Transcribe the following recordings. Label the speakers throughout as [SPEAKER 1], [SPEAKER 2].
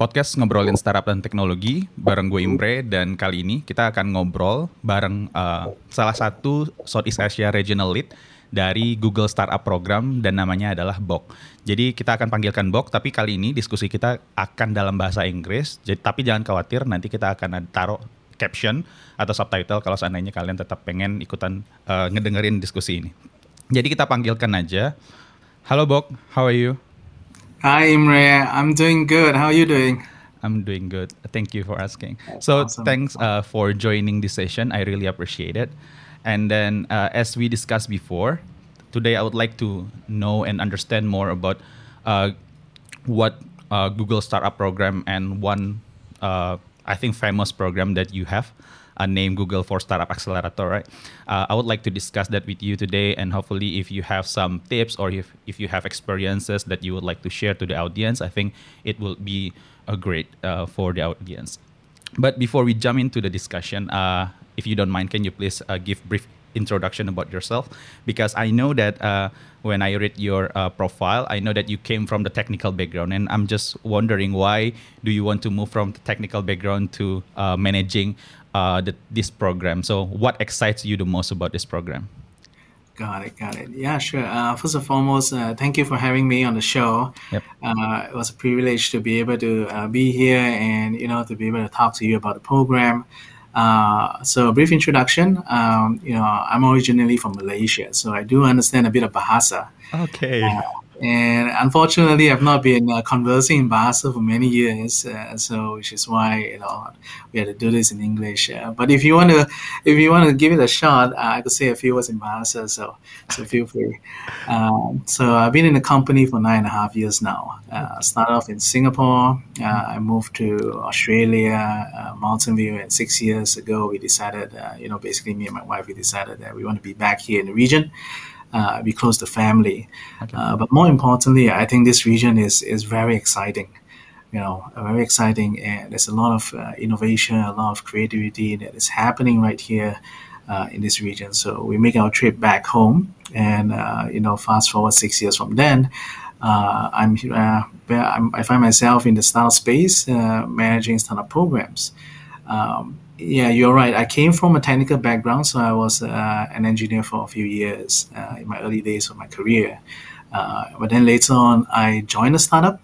[SPEAKER 1] podcast ngobrolin startup dan teknologi bareng gue Imre dan kali ini kita akan ngobrol bareng uh, salah satu Southeast Asia Regional Lead dari Google Startup Program dan namanya adalah Bok. Jadi kita akan panggilkan Bok, tapi kali ini diskusi kita akan dalam bahasa Inggris. Jadi tapi jangan khawatir, nanti kita akan taruh caption atau subtitle kalau seandainya kalian tetap pengen ikutan uh, ngedengerin diskusi ini. Jadi kita panggilkan aja. Halo Bok, how are you?
[SPEAKER 2] Hi Imre, I'm doing good. How are you doing?
[SPEAKER 1] I'm doing good. Thank you for asking. So
[SPEAKER 2] awesome.
[SPEAKER 1] thanks uh, for joining this session. I really appreciate it. And then, uh, as we discussed before, today I would like to know and understand more about uh, what uh, Google Startup Program and one, uh, I think, famous program that you have. Uh, named Google for Startup Accelerator, right? Uh, I would like to discuss that with you today, and hopefully, if you have some tips or if, if you have experiences that you would like to share to the audience, I think it will be a great uh, for the audience. But before we jump into the discussion, uh, if you don't mind, can you please uh, give brief introduction about yourself? Because I know that uh, when I read your uh, profile, I know that you came from the technical background, and I'm just wondering why do you want to move from the technical background to uh, managing uh, the, this program? So, what excites you the most about this program?
[SPEAKER 2] Got it, got it. Yeah, sure. Uh, first and foremost, uh, thank you for having me on the show.
[SPEAKER 1] Yep.
[SPEAKER 2] Uh, it was a privilege to be able to uh, be here and you know to be able to talk to you about the program. Uh, so, a brief introduction. Um, you know, I'm originally from Malaysia, so I do understand a bit of Bahasa.
[SPEAKER 1] Okay.
[SPEAKER 2] And unfortunately, I've not been uh, conversing in Bahasa for many years. Uh, so, which is why you know we had to do this in English. Uh, but if you want to, if you want to give it a shot, uh, I could say a few words in Bahasa. So, so feel free. Um, so, I've been in the company for nine and a half years now. Uh, started off in Singapore. Uh, I moved to Australia, Mountain View, and six years ago we decided, you know, basically me and my wife, we decided that we want to be back here in the region uh, be close to family.
[SPEAKER 1] Okay.
[SPEAKER 2] Uh, but more importantly, I think this region is is very exciting. You know, very exciting, and there's a lot of uh, innovation, a lot of creativity that is happening right here uh, in this region. So we make our trip back home, and uh, you know, fast forward six years from then. Uh, I'm, I'm, i find myself in the startup space, managing startup programs. Um, yeah, you're right. I came from a technical background, so I was uh, an engineer for a few years uh, in my early days of my career. Uh, but then later on, I joined a startup.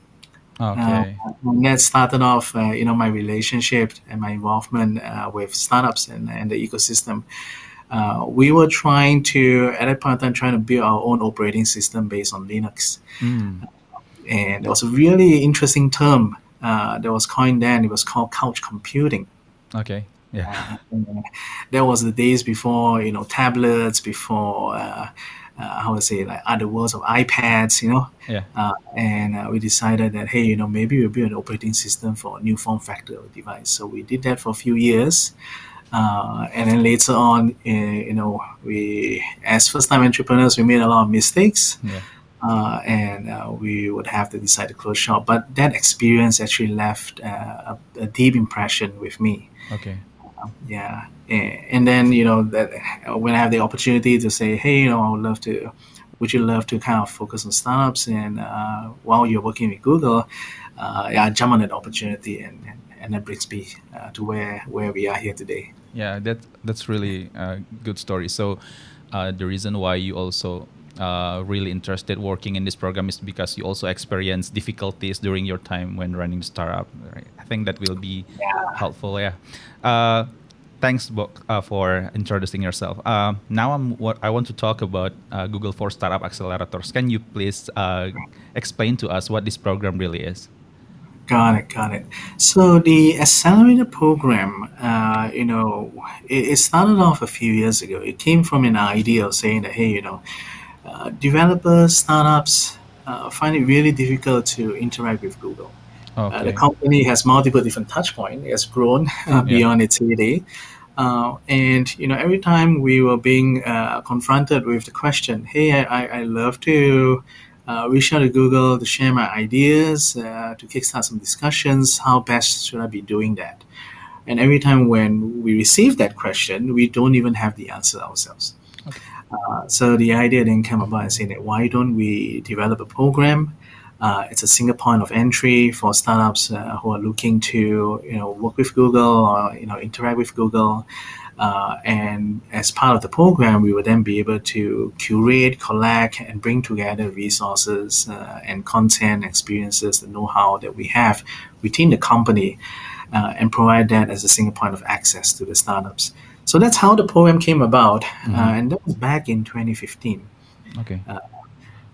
[SPEAKER 1] Okay.
[SPEAKER 2] and that started off, uh, you know, my relationship and my involvement uh, with startups and, and the ecosystem. Uh, we were trying to, at that point in time, trying to build our own operating system based on Linux.
[SPEAKER 1] Mm.
[SPEAKER 2] And there was a really interesting term that was coined then. It was called couch computing.
[SPEAKER 1] Okay. Yeah.
[SPEAKER 2] Uh, that was the days before you know tablets, before uh, uh, how to say like other worlds of iPads, you know.
[SPEAKER 1] Yeah.
[SPEAKER 2] Uh, and uh, we decided that hey, you know, maybe we'll build an operating system for a new form factor of device. So we did that for a few years. Uh, and then later on, you know, we as first-time entrepreneurs, we made a lot of mistakes.
[SPEAKER 1] Yeah.
[SPEAKER 2] Uh, and uh, we would have to decide to close shop. But that experience actually left uh, a, a, deep impression with me.
[SPEAKER 1] Okay.
[SPEAKER 2] Yeah, and, then you know that when I have the opportunity to say, hey, you know, I would love to. Would you love to kind of focus on startups and uh, while you're working with Google, uh, yeah, I jump on that opportunity and, and, that brings me uh, to where where we are here today.
[SPEAKER 1] Yeah, that that's really a good story. So uh, the reason why you also uh, really interested working in this program is because you also experience difficulties during your time when running startup. Right? I think that will be
[SPEAKER 2] yeah.
[SPEAKER 1] helpful. Yeah. Uh, thanks, Bok, uh, for introducing yourself. Uh, now I'm what I want to talk about uh, Google for Startup Accelerators. Can you please uh, explain to us what this program really is?
[SPEAKER 2] Got it, got it. So the accelerator program, you know, it, it started off a few years ago. It came from an idea of saying that, hey, you know, uh, developers, startups uh, find it really difficult to interact with Google.
[SPEAKER 1] Okay.
[SPEAKER 2] Uh, the company has multiple different touch points. It has grown beyond yeah. its heyday. and you know, every time we were being confronted with the question, "Hey, I, I love to uh, reach out to Google to share my ideas, uh, to kickstart some discussions. How best should I be doing that? And every time when we receive that question, we don't even have the answer ourselves.
[SPEAKER 1] Okay.
[SPEAKER 2] Uh, so the idea then came about and saying that why don't we develop a program Uh, it's a single point of entry for startups uh, who are looking to you know work with Google or you know interact with Google. Uh, and as part of the program, we will then be able to curate, collect, and bring together resources uh, and content, experiences, the know-how that we have within the company, and provide that as a single point of access to the startups. So that's how the program came about, mm-hmm. and that was back in 2015.
[SPEAKER 1] Okay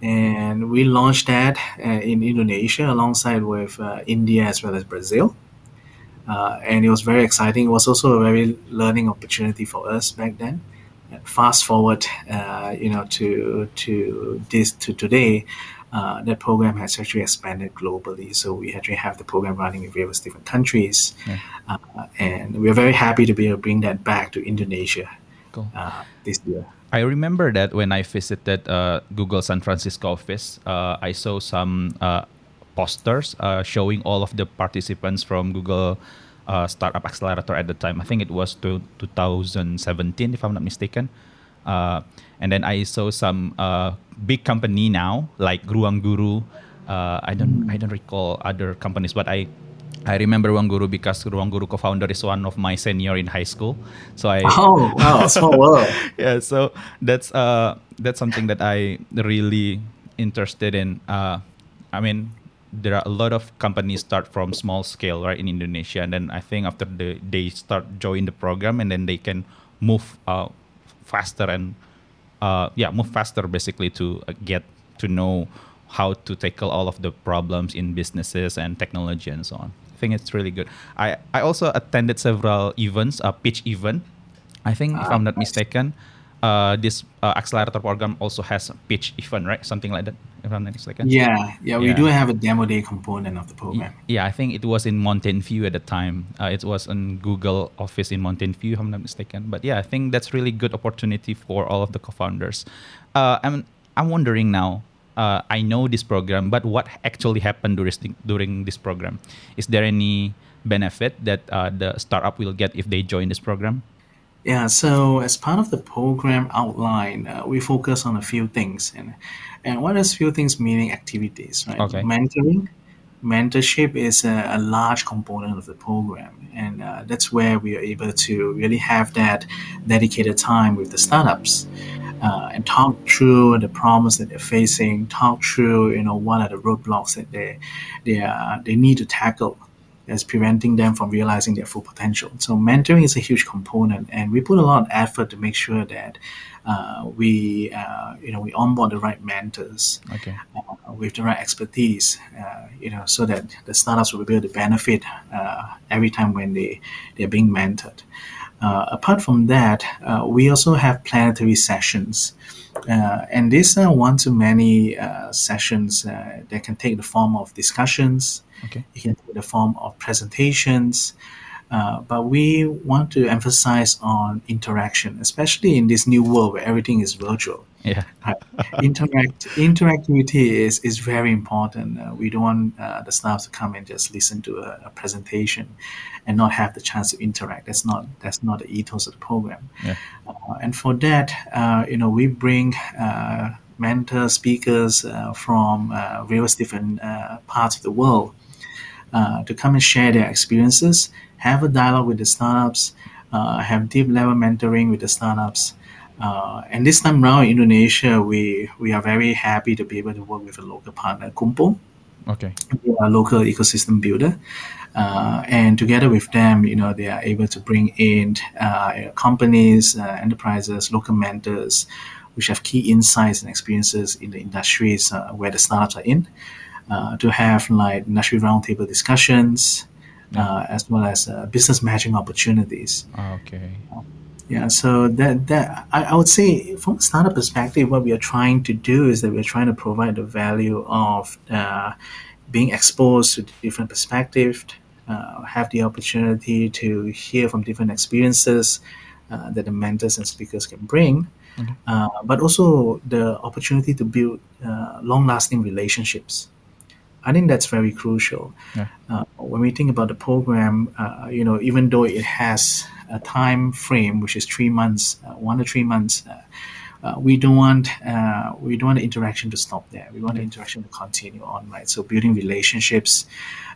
[SPEAKER 2] and we launched that uh, in Indonesia alongside with uh, India as well as Brazil. Uh, and it was very exciting. It was also a very learning opportunity for us back then. Fast forward, uh, you know, to to this to today, uh, that program has actually expanded globally. So we actually have the program running in various different countries, yeah. Uh, and we're very happy to be able to bring that back to Indonesia cool. this year.
[SPEAKER 1] I remember that when I visited uh, Google San Francisco office, uh, I saw some uh, posters uh, showing all of the participants from Google uh, Startup Accelerator at the time. I think it was to 2017, if I'm not mistaken. Uh, and then I saw some big company now, like Ruang Guru. I don't, I don't recall other companies, but I I remember Ruang Guru because Ruang Guru co-founder is one of my senior in high school. So I
[SPEAKER 2] oh wow small world
[SPEAKER 1] yeah so that's uh that's something that I really interested in. Uh, I mean there are a lot of companies start from small scale right in Indonesia and then I think after the they start join the program and then they can move uh, faster and uh, yeah move faster basically to uh, get to know how to tackle all of the problems in businesses and technology and so on I think it's really good. I, I also attended several events, a pitch event. I think, if I'm not ah, mistaken, uh, this uh, accelerator program also has a pitch event, right? Something like that, if I'm not mistaken.
[SPEAKER 2] Yeah, yeah, we yeah. do have a demo day component of the program.
[SPEAKER 1] Yeah, I think it was in Mountain View at the time. Uh, it was on Google office in Mountain View, if I'm not mistaken. But yeah, I think that's really good opportunity for all of the co-founders. Uh, I'm I'm wondering now, uh, I know this program, but what actually happened during during this program? Is there any benefit that uh, the startup will get if they join this program?
[SPEAKER 2] Yeah, so as part of the program outline, uh, we focus on a few things, and and what is few things meaning activities, right?
[SPEAKER 1] Okay.
[SPEAKER 2] Mentoring, mentorship is a, a, large component of the program, and uh, that's where we are able to really have that dedicated time with the startups uh, and talk through the problems that they're facing, talk through you know what are the roadblocks that they they uh, they need to tackle that's preventing them from realizing their full potential. So mentoring is a huge component, and we put a lot of effort to make sure that uh, we uh, you know we onboard the right mentors
[SPEAKER 1] okay.
[SPEAKER 2] uh, with the right expertise, uh, you know, so that the startups will be able to benefit uh, every time when they they're being mentored. Uh, apart from that, uh, we also have plenary sessions. Uh, and these are one to many uh, sessions uh, that can take the form of discussions,
[SPEAKER 1] okay.
[SPEAKER 2] it can take the form of presentations, uh, but we want to emphasize on interaction, especially in this new world where everything is virtual.
[SPEAKER 1] Yeah,
[SPEAKER 2] interact interactivity is is very important. Uh, we don't want uh, the staff to come and just listen to a, a, presentation and not have the chance to interact. That's not that's not the ethos of the program.
[SPEAKER 1] Yeah.
[SPEAKER 2] Uh, and for that, uh, you know, we bring mentor speakers from various different parts of the world to come and share their experiences have a dialogue with the startups, uh, have deep level mentoring with the startups. Uh, and this time around in Indonesia, we, we are very happy to be able to work with a local partner, Kumpul.
[SPEAKER 1] Okay.
[SPEAKER 2] They are a local ecosystem builder. Uh, and together with them, you know, they are able to bring in uh, companies, uh, enterprises, local mentors, which have key insights and experiences in the industries uh, where the startups are in, uh, to have like industry roundtable discussions, uh, as well as uh, business matching opportunities.
[SPEAKER 1] Okay.
[SPEAKER 2] Yeah, so that that I, I would say from a startup perspective, what we are trying to do is that we're trying to provide the value of uh, being exposed to different perspectives, uh, have the opportunity to hear from different experiences uh, that the mentors and speakers can bring, mm-hmm. uh, but also the opportunity to build uh, long-lasting relationships. I think that's very crucial.
[SPEAKER 1] Yeah.
[SPEAKER 2] Uh, when we think about the program, uh, you know, even though it has a time frame which is three months, uh, one to three months, uh, uh, we don't want uh, we don't want the interaction to stop there. We want the interaction to continue on, right? So building relationships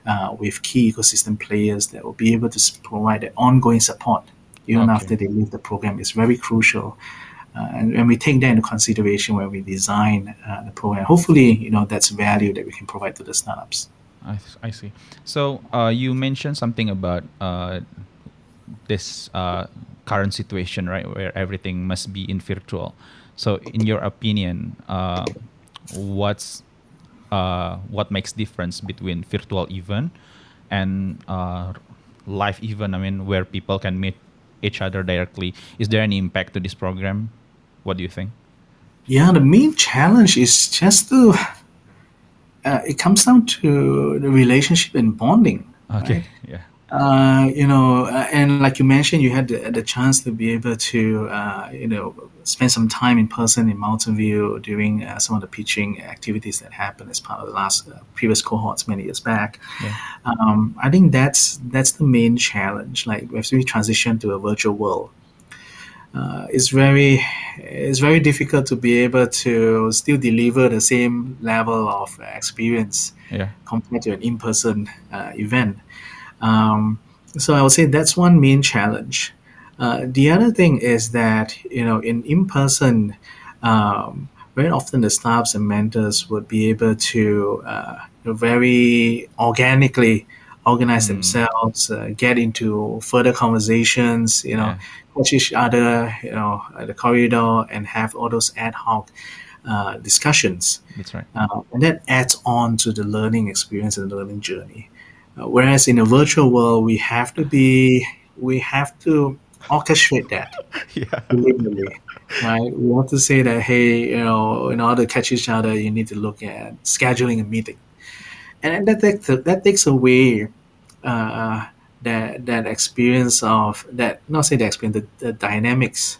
[SPEAKER 2] uh, with key ecosystem players that will be able to provide ongoing support even okay. after they leave the program is very crucial. Uh, and, and, we take that into consideration when we design uh, the program. Hopefully, you know that's value that we can provide to the startups.
[SPEAKER 1] I, I see. So uh, you mentioned something about uh, this uh, current situation, right, where everything must be in virtual. So, in your opinion, uh, what's what makes difference between virtual event and live event? I mean, where people can meet each other directly. Is there any impact to this program? What do you think?
[SPEAKER 2] Yeah, the main challenge is just to. Uh, it comes down to the relationship and bonding.
[SPEAKER 1] Okay. Right? Yeah.
[SPEAKER 2] Uh, you know, uh, and like you mentioned, you had the, the chance to be able to, uh, you know, spend some time in person in Mountain View during uh, some of the pitching activities that happened as part of the last uh, previous cohorts many years back. Yeah. Um, I think that's that's the main challenge. Like as we transition to a virtual world, uh, it's very it's very difficult to be able to still deliver the same level of experience
[SPEAKER 1] yeah.
[SPEAKER 2] compared to an in-person event. Um, so I would say that's one main challenge. Uh, the other thing is that you know in in person, um, very often the staffs and mentors would be able to uh, very organically organize mm. themselves, uh, get into further conversations, you know, yeah. Each other, you know, at the corridor, and have all those ad hoc uh, discussions.
[SPEAKER 1] That's right. Uh,
[SPEAKER 2] and that adds on to the learning experience and the learning journey. Uh, whereas in a virtual world, we have to be, we have to orchestrate that.
[SPEAKER 1] yeah.
[SPEAKER 2] right? We want to say that, hey, you know, in order to catch each other, you need to look at scheduling a meeting. And that takes, that takes away uh, that, that experience of, that, not say the experience, the, the dynamics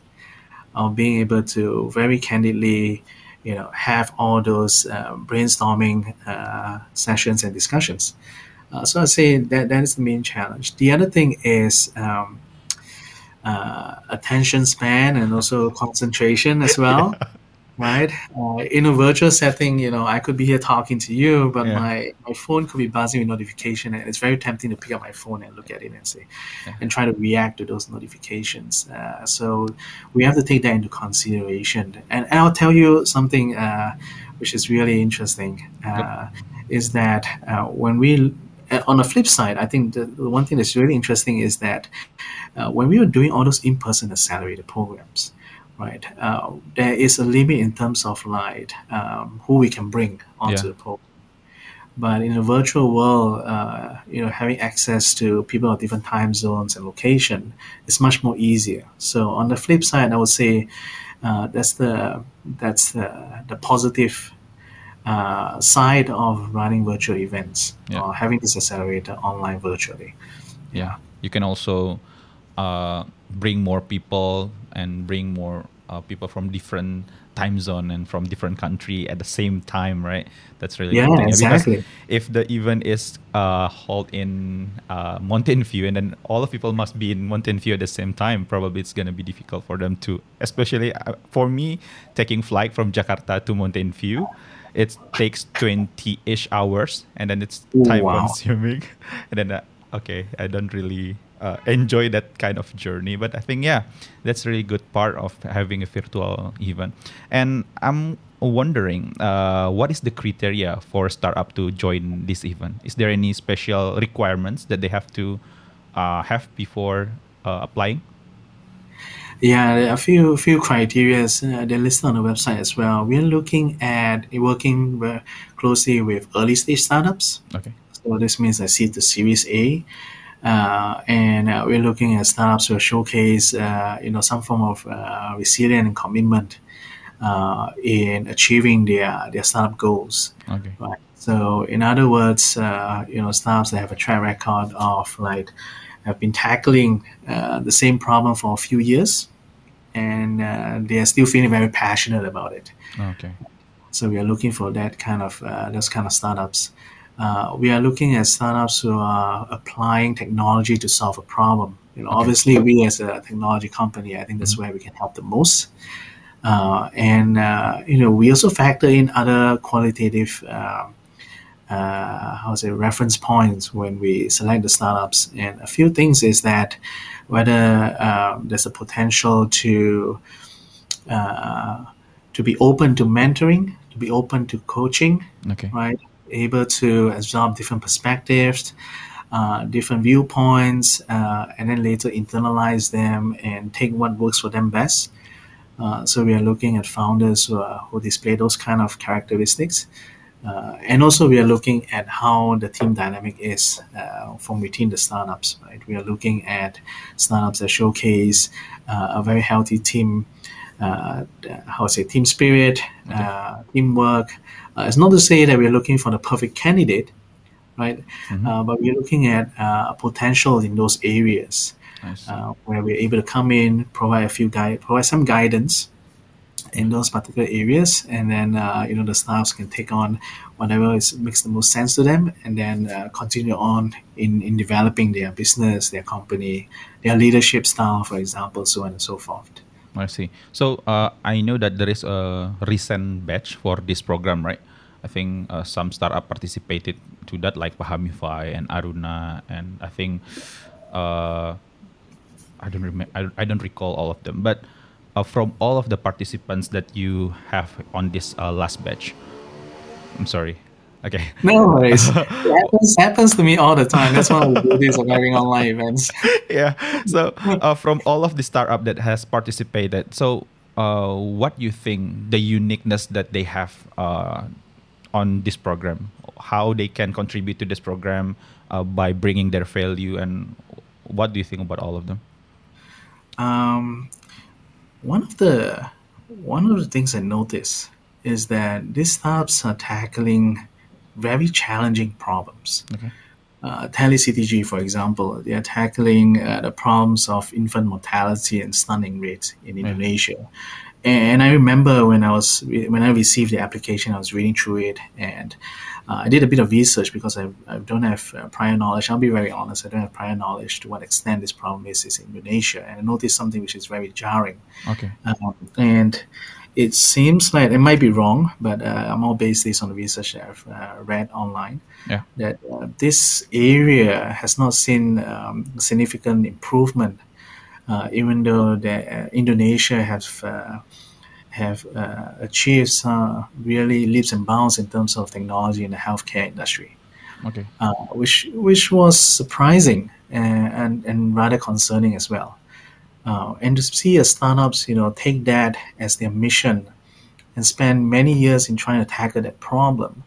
[SPEAKER 2] of being able to very candidly, you know, have all those uh, brainstorming uh, sessions and discussions. Uh, so I'd say that that is the main challenge. The other thing is um, uh, attention span and also concentration as well. Right uh, in a virtual setting, you know, I could be here talking to you, but yeah. my, my phone could be buzzing with notification, and it's very tempting to pick up my phone and look at it and say, yeah. and try to react to those notifications. Uh, so we have to take that into consideration. And, and I'll tell you something uh, which is really interesting uh, is that when we on the flip side, I think the, the, one thing that's really interesting is that uh, when we were doing all those in-person accelerated programs, right, uh, there is a limit in terms of like um, who we can bring onto yeah. the program. But in a virtual world, uh, you know, having access to people of different time zones and location is much more easier. So on the flip side, I would say uh, that's the that's the, the positive uh, side of running virtual events yeah. or having this accelerator online virtually.
[SPEAKER 1] Yeah, you can also uh, bring more people and bring more uh, people from different time zone and from different country at the same time, right? That's really
[SPEAKER 2] yeah, exactly.
[SPEAKER 1] Because if the event is uh, held in uh, Mountain View and then all the people must be in Mountain View at the same time, probably it's gonna be difficult for them to, especially uh, for me, taking flight from Jakarta to Mountain View it takes 20-ish hours and then it's time wow. consuming and then uh, okay i don't really uh, enjoy that kind of journey but i think yeah that's a really good part of having a virtual event and i'm wondering uh, what is the criteria for a startup to join this event is there any special requirements that they have to uh, have before uh, applying
[SPEAKER 2] yeah, a few few criteria uh, they're listed on the website as well. We're looking at working closely with early stage startups.
[SPEAKER 1] Okay.
[SPEAKER 2] So this means I see the Series A, and uh, we're looking at startups who showcase uh, you know some form of uh, resilience and commitment uh, in achieving their their startup goals.
[SPEAKER 1] Okay.
[SPEAKER 2] Right. So in other words, you know startups that have a track record of like have been tackling uh, the same problem for a few years, and uh, they are still feeling very passionate about it.
[SPEAKER 1] Okay.
[SPEAKER 2] So we are looking for that kind of uh, those kind of startups. Uh, we are looking at startups who are applying technology to solve a problem. You know, okay. obviously, we as a technology company, I think that's mm-hmm. where we can help the most. Uh, and uh, you know, we also factor in other qualitative, uh, uh, how say, reference points when we select the startups. And a few things is that whether um, there's a potential to uh, to be open to mentoring, to be open to coaching,
[SPEAKER 1] Okay.
[SPEAKER 2] right? Able to absorb different perspectives, uh, different viewpoints, uh, and then later internalize them and take what works for them best. Uh, so we are looking at founders who, are, who display those kind of characteristics. Uh, and also we are looking at how the team dynamic is uh, from within the startups. Right, we are looking at startups that showcase a very healthy team, how to say team spirit, uh, teamwork. Uh, it's not to say that we are looking for the perfect candidate, right? Uh, but we're looking at uh, potential in those areas uh, where we're able to come in, provide a few guide, provide some guidance in those particular areas, and then uh, you know the staffs can take on whatever is makes the most sense to them, and then uh, continue on in, in developing their business, their company, their leadership style, for example, so on and so forth.
[SPEAKER 1] I see. So uh, I know that there is a recent batch for this program, right? I think uh, some startup participated to that, like Pahamify and Aruna, and I think uh, I don't remember. I, I don't recall all of them, but uh, from all of the participants that you have on this uh, last batch, I'm sorry. Okay.
[SPEAKER 2] No worries. it happens, happens to me all the time. That's one of the beauties of having online events.
[SPEAKER 1] yeah. So uh, from all of the startup that has participated, so uh, what do you think the uniqueness that they have uh, on this program, how they can contribute to this program uh, by bringing their value, and what do you think about all of them?
[SPEAKER 2] Um, one of the one of the things I notice is that these startups are tackling very challenging problems.
[SPEAKER 1] Okay.
[SPEAKER 2] Uh, TeleCTG, for example, they are tackling uh, the problems of infant mortality and stunting rates in Indonesia. And I remember when I was when I received the application, I was reading through it, and uh, I did a bit of research because I, I don't have uh, prior knowledge. I'll be very honest, I don't have prior knowledge to what extent this problem is, is in Indonesia, and I noticed something which is very jarring.
[SPEAKER 1] Okay.
[SPEAKER 2] Um, and it seems like it might be wrong, but uh, I'm all based this on the research that I've uh, read online.
[SPEAKER 1] Yeah.
[SPEAKER 2] That uh, this area has not seen um, significant improvement, uh, even though the, uh, Indonesia has uh, have uh, achieved some really leaps and bounds in terms of technology in the healthcare industry
[SPEAKER 1] Okay.
[SPEAKER 2] uh, which which was surprising and, and, and rather concerning as well. Uh, and to see a startups, you know, take that as their mission and spend many years in trying to tackle that problem,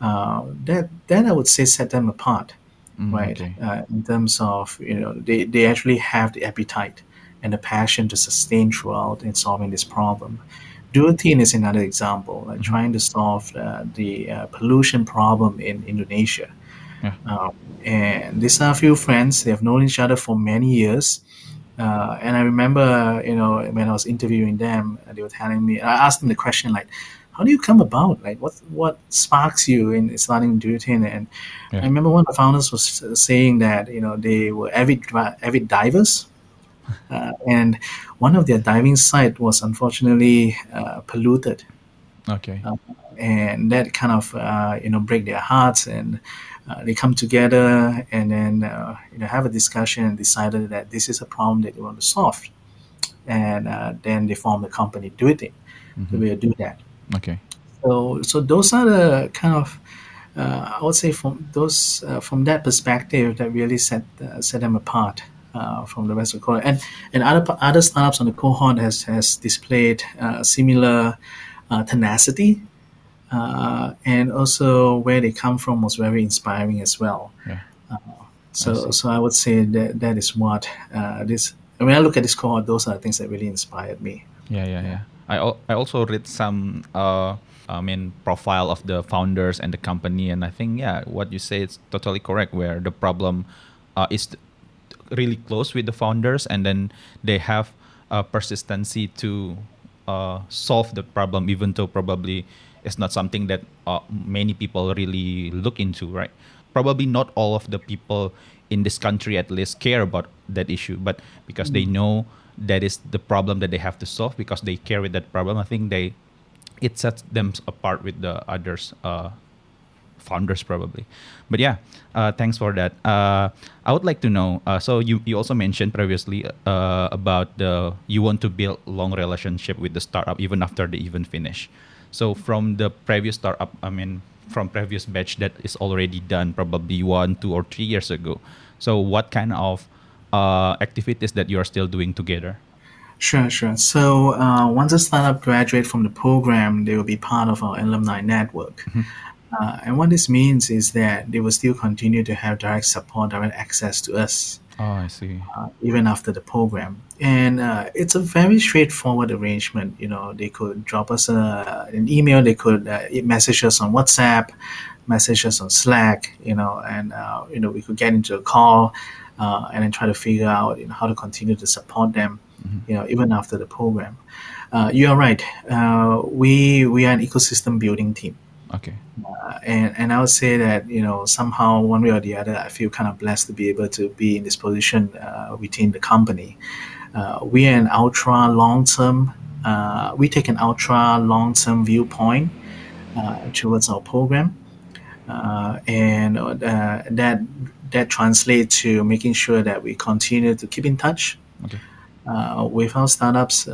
[SPEAKER 2] uh, that that I would say set them apart,
[SPEAKER 1] Mm,
[SPEAKER 2] right?
[SPEAKER 1] okay.
[SPEAKER 2] Uh, in terms of you know, they, they actually have the appetite and the passion to sustain throughout in solving this problem. Duitin is another example, like trying to solve uh, the uh, pollution problem in Indonesia.
[SPEAKER 1] Yeah.
[SPEAKER 2] Um, and these are a few friends. They have known each other for many years. Uh, and I remember, you know, when I was interviewing them, they were telling me. I asked them the question like, "How do you come about? Like, what what sparks you in starting Duitin?" And
[SPEAKER 1] Yeah.
[SPEAKER 2] I remember one of the founders was saying that you know they were avid avid divers, uh, and one of their diving site was unfortunately uh, polluted
[SPEAKER 1] Okay.
[SPEAKER 2] and that kind of uh, you know break their hearts and uh, they come together and then uh, you know have a discussion and decided that this is a problem that they want to solve and uh, then they form the company do it
[SPEAKER 1] Mhm.
[SPEAKER 2] we will do that
[SPEAKER 1] Okay.
[SPEAKER 2] so so those are the kind of uh, I would say from those uh, from that perspective that really set uh, set them apart uh, from the rest of the cohort and and other other startups on the cohort has has displayed uh, similar uh, tenacity uh, and also where they come from was very inspiring as well.
[SPEAKER 1] Yeah.
[SPEAKER 2] Uh, so
[SPEAKER 1] see.
[SPEAKER 2] so I would say that that is what uh, this. When I look at this cohort, those are the things that really inspired me.
[SPEAKER 1] Yeah, yeah, yeah. I al- I also read some uh I mean profile of the founders and the company, and I think yeah, what you say is totally correct. Where the problem uh, is really close with the founders, and then they have a persistency to uh, solve the problem, even though probably it's not something that uh, many people really look into, right? Probably not all of the people in this country at least care about that issue, but because mm. they know that is the problem that they have to solve because they carry that problem. I think they it sets them apart with the others uh, founders probably. But yeah, uh, thanks for that. Uh, I would like to know. Uh, so you you also mentioned previously uh, about the you want to build long relationship with the startup even after the event finish. So from the previous startup, I mean from previous batch that is already done probably one, two, or three years ago. So what kind of uh, activities that you are still doing together?
[SPEAKER 2] Sure, sure. So uh, once a startup graduate from the program, they will be part of our alumni network. Mm-hmm. Uh, and what this means is that they will still continue to have direct support, direct access to us.
[SPEAKER 1] Oh, I see.
[SPEAKER 2] Uh, even after the program, and uh, it's a very straightforward arrangement. You know, they could drop us a, an email, they could uh, message us on WhatsApp, message us on Slack. You know, and uh, you know we could get into a call, uh, and then try to figure out you know, how to continue to support them. Mm-hmm. You know, even after the program. you are right. we we are an ecosystem building team.
[SPEAKER 1] Okay.
[SPEAKER 2] Uh, and and I would say that you know somehow one way or the other, I feel kind of blessed to be able to be in this position uh, within the company. Uh, we are an ultra long term. Uh, we take an ultra long term viewpoint uh, towards our program, uh, and that that translates to making sure that we continue to keep in touch
[SPEAKER 1] okay.
[SPEAKER 2] with our startups,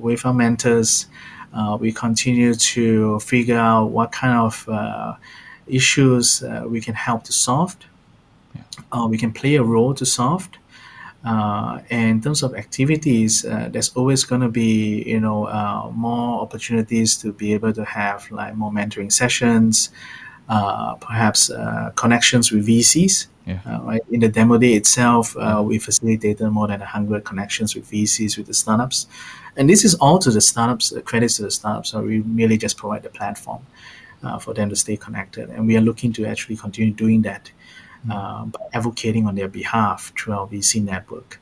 [SPEAKER 2] with our mentors we continue to figure out what kind of uh, issues uh, we can help to solve. Yeah. Uh, we can play a role to solve. Uh, and in terms of activities, uh, there's always going to be, you know, more opportunities to be able to have like more mentoring sessions, perhaps connections with VCs.
[SPEAKER 1] Yeah.
[SPEAKER 2] Uh, right in the demo day itself, uh, we facilitated more than hundred connections with VCs with the startups, and this is all to the startups, uh, credits to the startups. So we merely just provide the platform uh, for them to stay connected. And we are looking to actually continue doing that mm-hmm. uh, by advocating on their behalf through our VC network.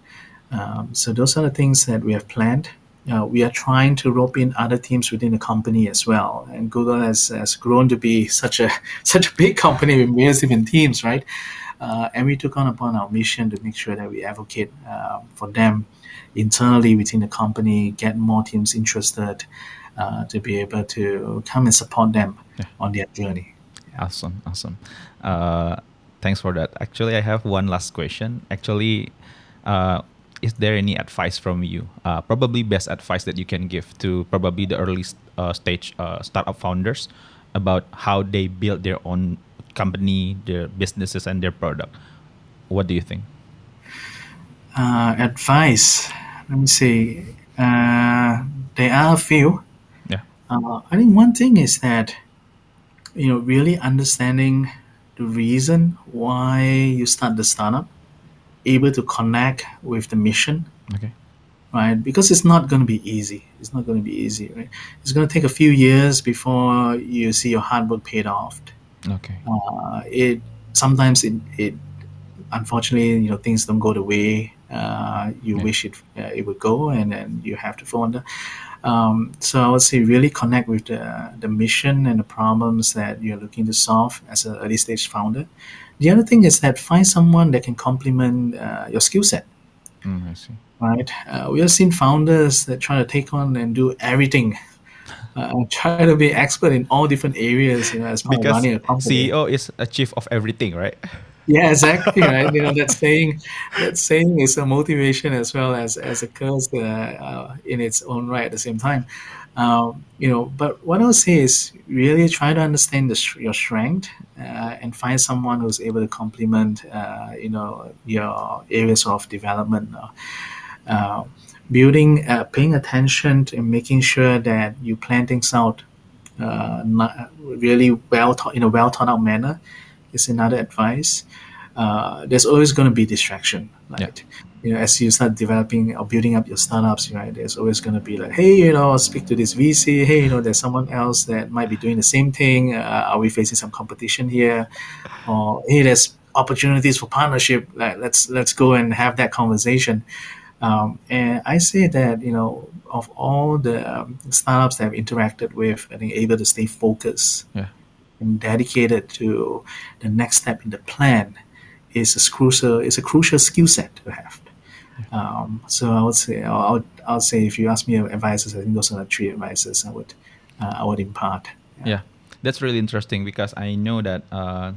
[SPEAKER 2] Um, so those are the things that we have planned. Uh, we are trying to rope in other teams within the company as well. And Google has, has grown to be such a such a big company with millions of teams, right? Uh, and we took on upon our mission to make sure that we advocate uh, for them internally within the company, get more teams interested uh, to be able to come and support them yeah. on their journey.
[SPEAKER 1] Awesome, awesome. Uh, thanks for that. Actually, I have one last question. Actually, uh, is there any advice from you? Uh, probably best advice that you can give to probably the early uh, stage uh, startup founders about how they build their own company, their businesses, and their product. What do you think?
[SPEAKER 2] advice let me see. Uh, there are a few.
[SPEAKER 1] Yeah.
[SPEAKER 2] Uh, I think one thing is that, you know, really understanding the reason why you start the startup, able to connect with the mission.
[SPEAKER 1] Okay.
[SPEAKER 2] Right, because it's not going to be easy. It's not going to be easy, right? It's going to take a few years before you see your hard work paid off.
[SPEAKER 1] Okay.
[SPEAKER 2] Uh, it sometimes it, it unfortunately you know things don't go the way uh, you yeah. wish it uh, it would go, and then you have to fall under. Um, so I would say really connect with the, the mission and the problems that you're looking to solve as an early stage founder. The other thing is that find someone that can complement uh, your skill set.
[SPEAKER 1] Mm, I see.
[SPEAKER 2] Right. Uh, we have seen founders that try to take on and do everything. Uh, try to be expert in all different areas, you know, as part
[SPEAKER 1] because
[SPEAKER 2] of running a company.
[SPEAKER 1] CEO is a chief of everything, right?
[SPEAKER 2] yeah, exactly. Right. You know that saying. That saying is a motivation as well as as a curse uh, uh, in its own right at the same time. Um, you know, but what I would say is really try to understand the, your strength uh, and find someone who's able to complement. Uh, you know your areas of development. Uh, uh, building, paying attention and making sure that you plan things out not really well in a well thought out manner is another advice. Uh, there's always going to be distraction, right? Yeah. You know, as you start developing or building up your startups, right? There's always going to be like, hey, you know, speak to this VC. Hey, you know, there's someone else that might be doing the same thing. Uh, are we facing some competition here? Or hey, there's opportunities for partnership. Like, let's let's go and have that conversation. Um, and I say that you know, of all the um, startups that I've interacted with, I think able to stay focused.
[SPEAKER 1] Yeah
[SPEAKER 2] and dedicated to the next step in the plan is a crucial is a crucial skill set to have. Um, so I would say I would, I would say if you ask me advices, I think those are the three advices I would uh, I would impart.
[SPEAKER 1] Yeah. yeah. that's really interesting because I know that uh,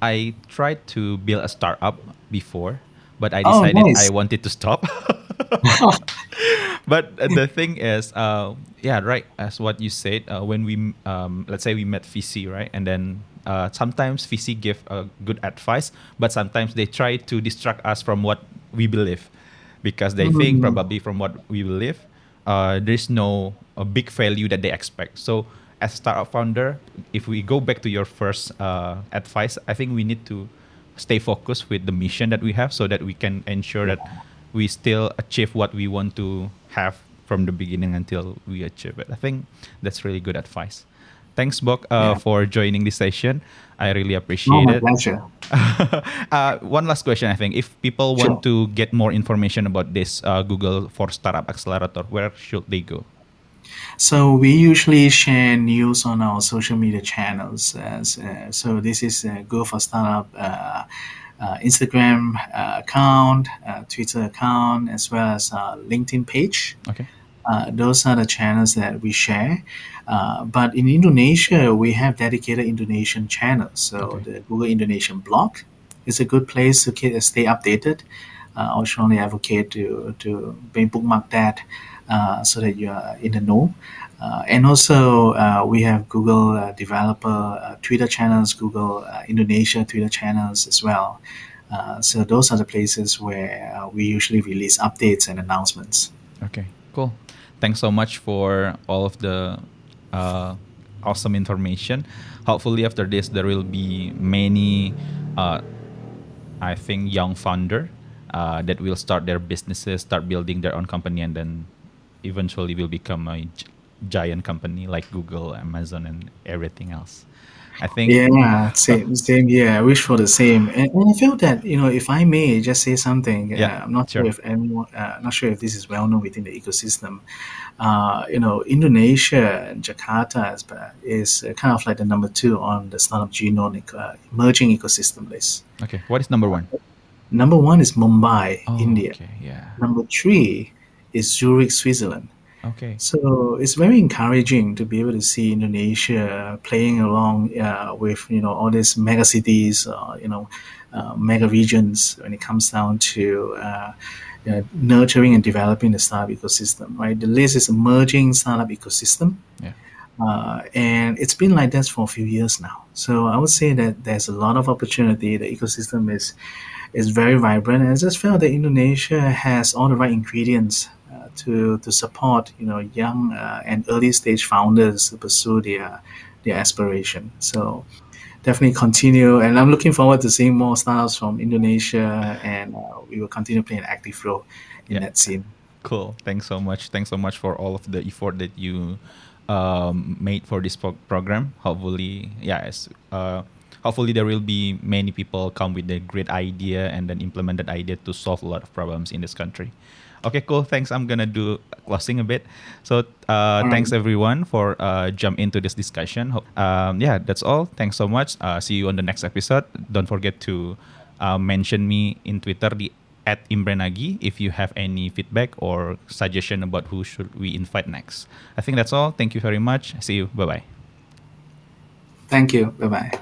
[SPEAKER 1] I tried to build a startup before, but I oh, decided oh, nice. I wanted to stop. but the thing is, uh, yeah, right. As what you said, uh, when we um, let's say we met VC, right, and then uh, sometimes VC give a good advice, but sometimes they try to distract us from what we believe, because they mm-hmm. think probably from what we believe, uh, there's no a big value that they expect. So as a startup founder, if we go back to your first uh, advice, I think we need to stay focused with the mission that we have, so that we can ensure that we still achieve what we want to have from the beginning until we achieve it. I think that's really good advice. Thanks, Bok, uh, yeah. for joining this session. I really appreciate
[SPEAKER 2] oh,
[SPEAKER 1] it.
[SPEAKER 2] Pleasure.
[SPEAKER 1] uh, one last question, I think. If people want sure. to get more information about this uh, Google for Startup Accelerator, where should they go?
[SPEAKER 2] So we usually share news on our social media channels. As, uh, so this is uh, Google for Startup uh, Instagram uh, account, uh, Twitter account, as well as LinkedIn page.
[SPEAKER 1] Okay.
[SPEAKER 2] those are the channels that we share. but in Indonesia, we have dedicated Indonesian channels. So okay. the Google Indonesian blog is a good place to keep, stay updated. Uh, I strongly advocate to to bookmark that uh, so that you are in the know. Uh, and also, uh, we have Google uh, developer uh, Twitter channels, Google uh, Indonesia Twitter channels as well. so those are the places where we usually release updates and announcements.
[SPEAKER 1] Okay, cool. Thanks so much for all of the awesome information. Hopefully, after this, there will be many, I think, young founder that will start their businesses, start building their own company, and then eventually will become a giant company like Google, Amazon, and everything else. I think.
[SPEAKER 2] Yeah, same, same. Yeah, I wish for the same. And, and I feel that you know, if I may just say something, yeah, uh, I'm not sure. sure if anyone, uh, not sure if this is well known within the ecosystem. Uh, you know, Indonesia and Jakarta is, is kind of like the number two on the startup genome uh, emerging ecosystem list.
[SPEAKER 1] Okay, what is number one?
[SPEAKER 2] Number one is Mumbai, oh, India.
[SPEAKER 1] Okay, yeah.
[SPEAKER 2] Number three is Zurich, Switzerland.
[SPEAKER 1] Okay.
[SPEAKER 2] So it's very encouraging to be able to see Indonesia playing along uh, with you know all these mega cities, uh, you know, uh, mega regions when it comes down to uh, you know, nurturing and developing the startup ecosystem. Right, the list is emerging startup ecosystem.
[SPEAKER 1] Yeah.
[SPEAKER 2] Uh, and it's been like this for a few years now. So I would say that there's a lot of opportunity. The ecosystem is is very vibrant, and I just felt that Indonesia has all the right ingredients to to support you know young uh, and early stage founders to pursue their their aspiration. So definitely continue, and I'm looking forward to seeing more startups from Indonesia, and uh, we will continue playing an active role in yeah. that scene.
[SPEAKER 1] Cool. Thanks so much. Thanks so much for all of the effort that you um, made for this pro- program. Hopefully, yes. Uh, hopefully there will be many people come with a great idea and then implement that idea to solve a lot of problems in this country. Okay, cool. Thanks. I'm gonna do closing a bit. So uh, thanks everyone for uh, jump into this discussion. Um, yeah, that's all. Thanks so much. Uh, see you on the next episode. Don't forget to uh, mention me in Twitter the at Imrenagi if you have any feedback or suggestion about who should we invite next. I think that's all. Thank you very much. See you. Bye bye.
[SPEAKER 2] Thank you. Bye bye.